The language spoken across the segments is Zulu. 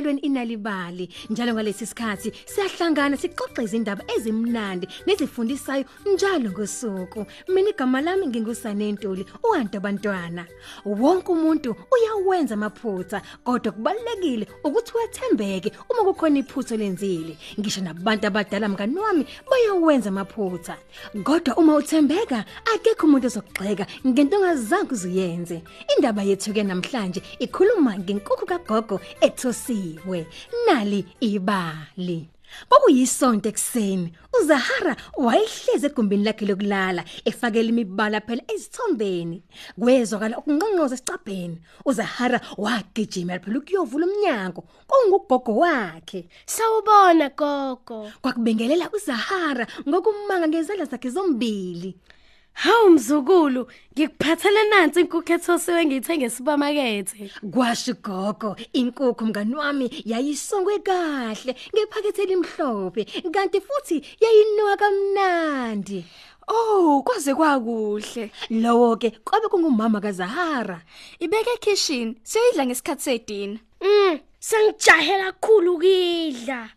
Niyamukela nonke ohlelweni inalibali. Njalo ngalesi sikhathi siyahlangana sixoxe izindaba ezimnandi nezifundisayo njalo ngosuku. Mina igama lami ngingusane Ntuli, uhantu abantwana. Wonke umuntu uyawenza amaphutha, kodwa kubalekile ukuthi wethembeke uma kukhona iphutho lenzile. Ngisho nabantu abadala mngani wami bayawenza amaphutha. Kodwa uma uthembeka, akekho umuntu ozokugxeka ngento ongazange uziyenze. Indaba yethu ke namhlanje ikhuluma ngenkukhu kagogo ethosiwe. Nali ibali. Kwakuyisonto ekseni, uZahara wayehleze egumbini lakhe lokulala, efakela imibala phela ezithombeni. Kwezwakala ukunqonqoza esicabheni. uZahara wagijima phela ukuyovula umnyango, kungugogo wakhe. Sawubona gogo. Kwakubengelela uZahara ngokumanga ngezandla zakhe zombili. Hawu mzukulu, ngikuphathele nansi inkukhu ethosiwe ngiyithenge esupermarket. Kwasho gogo, inkukhu mngani wami yayisongwe kahle ngephakethe elimhlophe, kanti futhi yayinuka kamnandi. Oh, kwaze kwakuhle. Lowo ke kwabe kungumama kaZahara. Ibeke kitchen, siyoyidla ngesikhathi sedina. Mm, sengijahela kakhulu ukidla.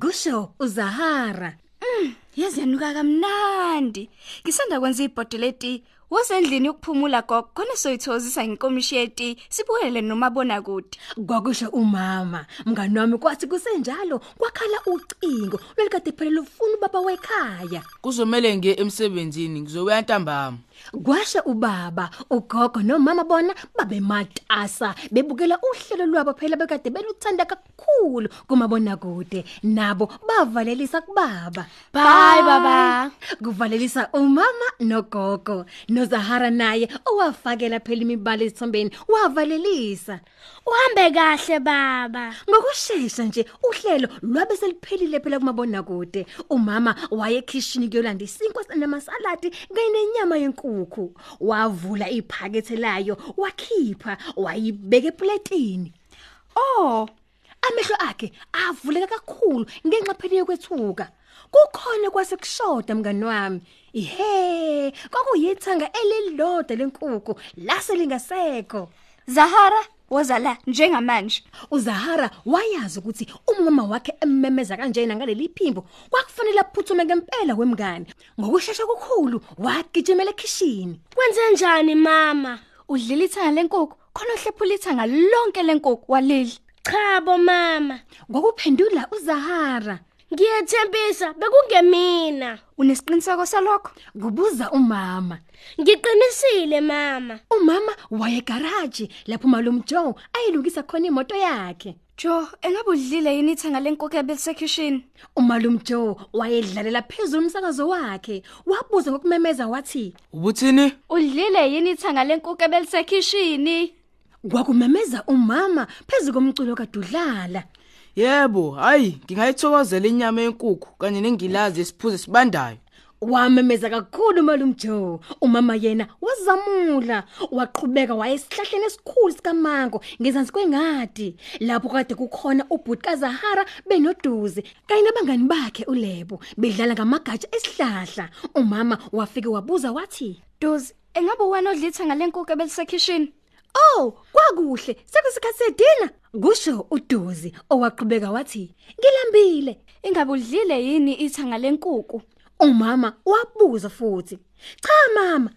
Kusho uZahara. Yazi yanuka kamnandi. Ngisanda kwenza ibhodle leti. Wasendlini yokuphumula gogo, khona soyithozisa ngenkomishi yeti, sibukele nomabona kude. Kwakusho umama, mngani wami kwathi kusenjalo kwakhala ucingo lwelikade phela lufuna ubaba wekhaya. Kuzomela ngiye emsebenzini ngizobuya ntambama. Kwasha ubaba, ugogo nomama bona babe matasa bebukela uhlelo lwabo phela bekade beluthanda kakhulu kumabona kude nabo bavalelisa kubaba. Bye baba. Kuvalelisa umama nogogo. NoZahara naye owafakela phela imibala ezithombeni wavalelisa. Uhambe kahle baba. Ngokusheshsha nje uhlelo lwabe seliphelile phela kumabona kude. Umama waye ekitchen kuyolanda isinkwa namasaladi kanye nenyama yenkukhu. Wavula iphakethe layo, wakhipha, wayibeka eplatini. Oh, Amehlo akhe avuleka kakhulu ngenxa phela yokwethuka. Kukhona kwasekushoda mngani wami. Ihe, kwakuyithanga elilodwa lenkukhu lase lingasekho. Zahara wozala njengamanje. uZahara wayazi ukuthi umama wakhe emmemeza kanjena ngaleli phimbo kwakufanele aphuthume ngempela kwemngane ngokusheshsha kukhulu wagijimela ekitchen Kwenze njani mama? Udlila ithanga lenkukhu, khona uhlephula ithanga lonke lenkukhu walidla. Cha bo mama. ngokuphendula uZahara Ngiyethembisa bekungemina. Unesiqiniseko salokho? kubuza umama Ngiqinisile mama. umama waye garage lapho malume Joe ayilungisa khona imoto yakhe Jo, engabe udlile yini ithanga lenkukhu ebesekitchen? umalume Joe wayedlalela phezulu umsakazo wakhe wabuza ngokumemeza wathi Ubuthini? Udlile yini ithanga lenkukhu ebelisekitchen? kwakumemeza umama phezulu komculo kadudlala Yebo, hayi, ngingayithokozela inyama yenkukhu kanye nengilazi esiphuze sibandayo. wamemeza kakhulu malume Joe umama yena wazamula waqhubeka wayesihlahleni esikhulu sikamango ngezansi kwengadi lapho kade kukhona ubhuti kaZahara benoduze kanye nabangani bakhe uLebo bedlala ngamagatsha esihlahla umama wafike wabuza wathi Dozi, engabe wena odla ithanga lenkukhu ebelisekitchen? Oh, kwakuhle. Sekusikhathi sedina. Kusho uDuzi owaqhubeka wathi, "Ngilambile." Ingabe udlile yini ithanga lenkukhu? Umama wabuza futhi, "Cha mama."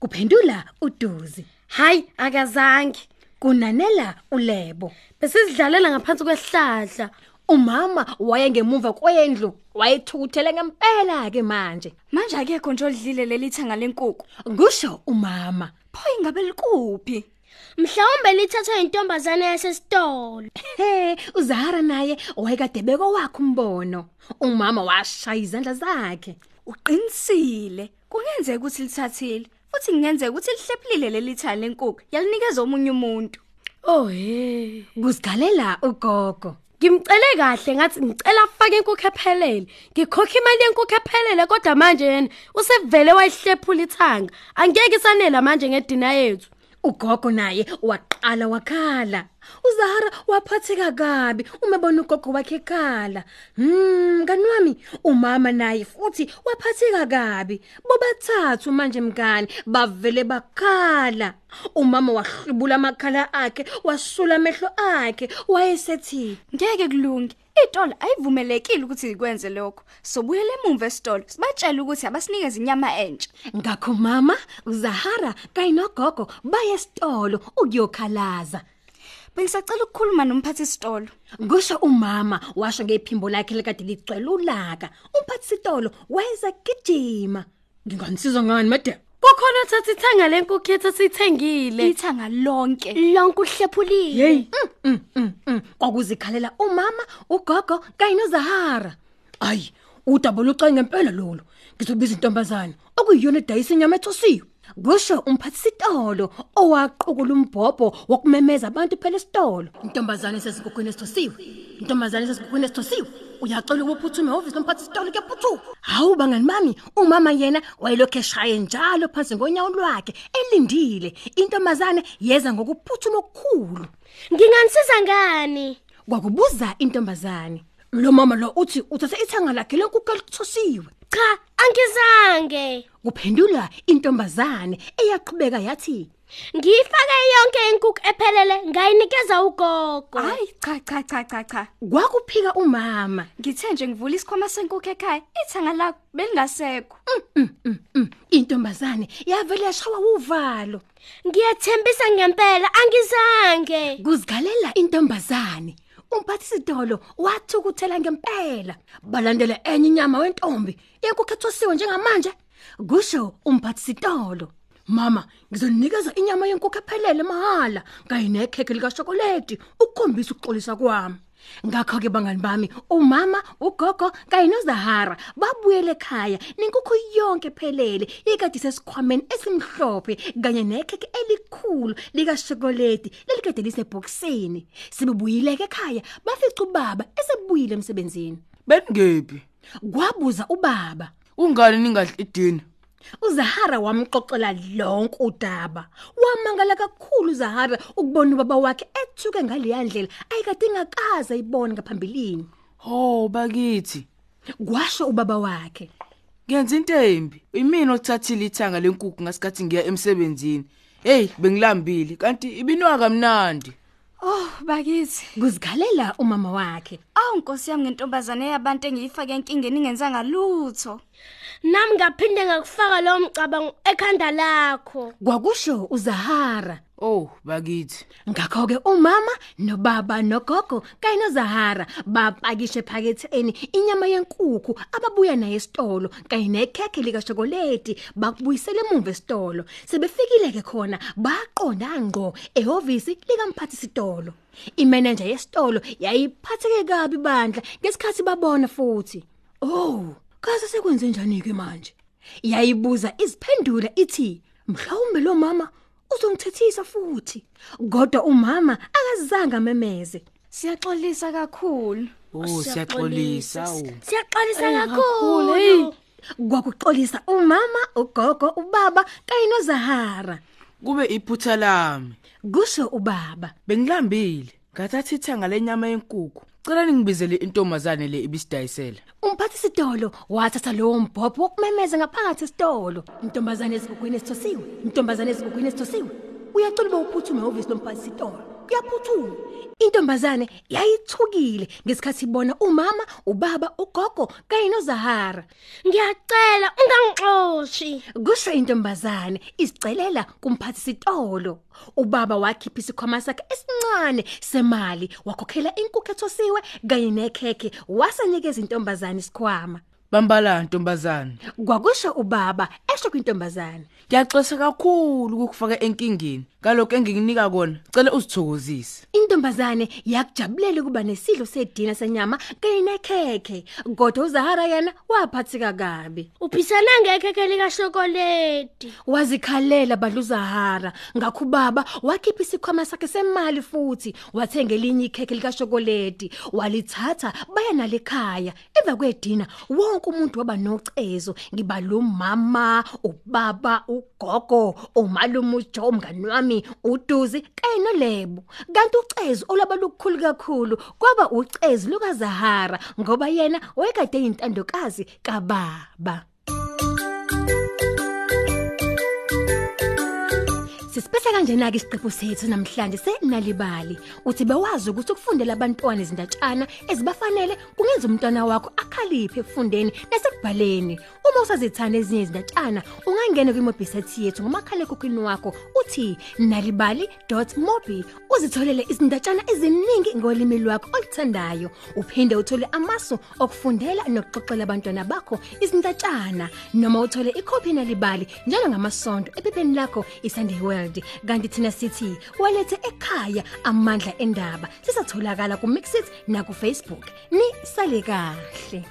Kuphendula uDuzi. Hayi akazange. Kunanela uLebo. Besidlalela ngaphansi kwesihlahla. Umama wayengemuva kwendlu, wayethukuthele ngempela ke manje. Manje akekho nje odlile leli thanga lenkukhu. Kusho umama. Pho ingabe likuphi? Mhlawumbe lithathwa intombazane yasesitolo. He, uZahara naye wayekade beko wakhe umbono. Umama washaya izandla zakhe. Uqinisile. Kungenzeka ukuthi lithathile. Futhi kungenzeka ukuthi lihlephulile leli thanga lenkukhu. Yalinikeza omunye umuntu. Oh hey. Kusigalela ugogo. Ngimcele kahle ngathi ngicela afake inkukhu ephelele. Ngikhokha imali yenkukhu ephelele kodwa manje yena usevele wayihlephula ithanga. Angeke isanela manje ngedina yethu. Ugogo naye waqala wakhala. Uzahara waphatheka kabi umebona ugogo wakhe ekhala. Hmm mngani wami umama naye futhi waphatheka kabi. Bobathathu manje mngani bavele bakhala. Umama wahlubula amakhala akhe wasula amehlo akhe wayesethi Ngeke kulunge. Itolo ayivumelekile ukuthi ikwenze lokho. Sobuyele emumva esitolo. Sibatshela ukuthi abasinikeze inyama entsha. ngakho mama uzahara kanye nogogo baye esitolo ukuyokhalaza Bengisacela ukukhuluma nomphathi isitolo. Kusho umama washo ngephimbo lakhe lekade ligcwele ulaka. Umphathi sitolo wayeza gijima. Nginganisiza ngani madam? Kukhona thatha ithanga lenkukhu yethu sithengile Ithanga lonke. lonke uhlephulile Hey, mm, mm, mm. kwakuzikhalela umama, ugogo kanye noZahara. Ayi, udaba lucanye ngempela lolo. Ngizobiza intombazana okuyiyona edayisa inyama ethosiwe. Kusho umphathi sitolo owaqhukula umbhobho wokumemeza abantu phela esitolo. Intombazana esesigukhweni esithosiwe. Intombazana esesigukhweni esithosiwe. Uyacela ukuphuthume office lomphathi sitolo kuyaphuthuka. Hawu bangani bami, umama yena wayelokhe eshaye njalo phansi ngonyawo lwakhe elindile. Intombazane yeza ngokuphuthuma okukhulu. nginganisiza ngani Kwakubuza intombazane. Lo mama lo uthi uthathe ithanga lakhe lenkukhu elithosiwe. Cha angizange Kuphendula intombazane eyaqhubeka yathi, ngiyifake yonke inkukhu ephelele ngayinikeza ugogo Hayi cha cha cha cha cha. "Kwakuphika umama." Ngithe nje ngivula isikhwama senkukhu ekhaya. Ithanga lakho belingasekho. Mm, intombazane yavele yashawa uvalo. ngiyethembisa ngempela angizange Kuzikhalela intombazane. Umphathi sitolo wathukuthela ngempela. Balandela enye inyama wentombi yenkukhu ethosiwe njengamanje. Kusho umphathi sitolo. Mama, ngizonikeza inyama yenkukhu ephelele mahala kanye nekhekhe lika chocolate ukukhombisa ukuxolisa kwami. Ngakho ke bangani bami, umama, ugogo kanye noZahara babuyele ekhaya nenkukhu yonke ephelele ikade sesikhwameni esimhlophe kanye nekhekhe elikhulu lika chocolate lelikade lisebhokisini. Sibebuyile ekhaya bafica ubaba esebuyile emsebenzini. Beningephi? Kwabuza ubaba, Ungani ningadli idina? uZahara wamxoxela lonke udaba. Wamangala kakhulu uZahara ukubona ubaba wakhe ethuke ngaleya ndlela ayikade ingakaza ayibone ngaphambilini. Ho bakithi. Kwasho ubaba wakhe. Ngenza into embi. Imina othathile ithanga lenkukhu ngasikhathi ngiya emsebenzini. Hey, bengilambile kanti ibinwa kamnandi. Oh bakithi. Kuzikhalela umama wakhe. Awu Nkosi yami ngentombazane yabantu engiyifake enkingeni ingenzanga lutho. Nami ngaphinde ngakufaka lowo mcabango ekhanda lakho Kwakusho uZahara. Oh, bakithi. Ngakho ke umama nobaba nogogo kanye noZahara bapakishe ephaketheni inyama yenkukhu ababuya nayo esitolo kanye nekhekhe lika chocolate bakubuyisela emuva esitolo sebefikile ke khona baqonda ngqo ehhovisi likamphathi sitolo imanager yesitolo yayiphatheke kabi bandla ngesikhathi babona futhi oh kaze sekwenze njani ke manje yayibuza iziphendula ithi mhlawumbe lo mama uzongithethisa futhi kodwa umama akazange memeze Siyaxolisa kakhulu. Oh, siyaxolisa. oh. siyaxolisa kakhulu, hey. kakhulu kwakuxolisa umama ugogo ubaba kanye noZahara Kube iphutha lami. kusho ubaba Bengilambile. Ngathatha ithanga lenyama yenkukhu. Cela ningibizele intombazane le ibisidayisela. umphathi sitolo wathatha lowo mbhobho wokumemeza ngaphakathi esitolo intombazane esigugwini esithosiwe intombazane esigugwini esithosiwe uyacela ube uphuthume ehhovisi lomphathi sitolo uyaphuthuma intombazane yayithukile ngesikhathi ibona umama ubaba ugogo kanye noZahara. Ngiyacela ungangixoshi. Kusho intombazane isicelela kumphathi sitolo ubaba wakhipha isikhwama sakhe esincane semali wakhokhela inkukhu ethosiwe kanye nekhekhe wasanikeza intombazane isikhwama. Bambala ntombazane. kwakusho ubaba esho kwintombazane. Ngiyaxolisa kakhulu ukukufaka enkingeni. Ngalokho engikunika kona, cela uzithokozise. intombazane yakujabulela kuba nesidlo sedina senyama kanye nekhekhe kodwa uZahara yena waphathika kabi. Uphisana ngekhekhe likashokoledi wazikhalela badluzahara ngakho baba wakhipha isikhwama sakhe semali futhi wathenga elinye ikhekhe lika chocolate walithatha baya nalekhaya emva kwedina wonke umuntu waba nocezo ngiba lo mama ubaba ugogo umalume uJo mngani wami. uManny uDuzi kanye noLebo kanti ucezu olaba lukhulu kakhulu kwaba ucezu lukaZahara ngoba yena wayekade eyintandokazi kababa Sisiphethe kanjena ke isiqephu sethu namhlanje senalibali. Uthi bewazi ukuthi ukufundela abantwana izindatshana ezibafanele kungenza umntwana wakho akhaliphe ekufundeni nasekubhaleni. Uma usazithanda ezinye izindatshana, ungangena kwimobhiseti yethu ngomakhala ekhukhwini wakho uthi nalibali.mobi uzitholele izindatshana eziningi ngolimi lwakho oluthandayo. Uphinde uthole amasu okufundela nokuxoxela abantwana bakho izindatshana noma uthole ikhophi nalibali njalo ngamasonto ephepheni lakho iSunday World. Kanti thina sithi walethe ekhaya amandla endaba. Sisatholakala ku Mixit na ku Facebook ni sale kahle.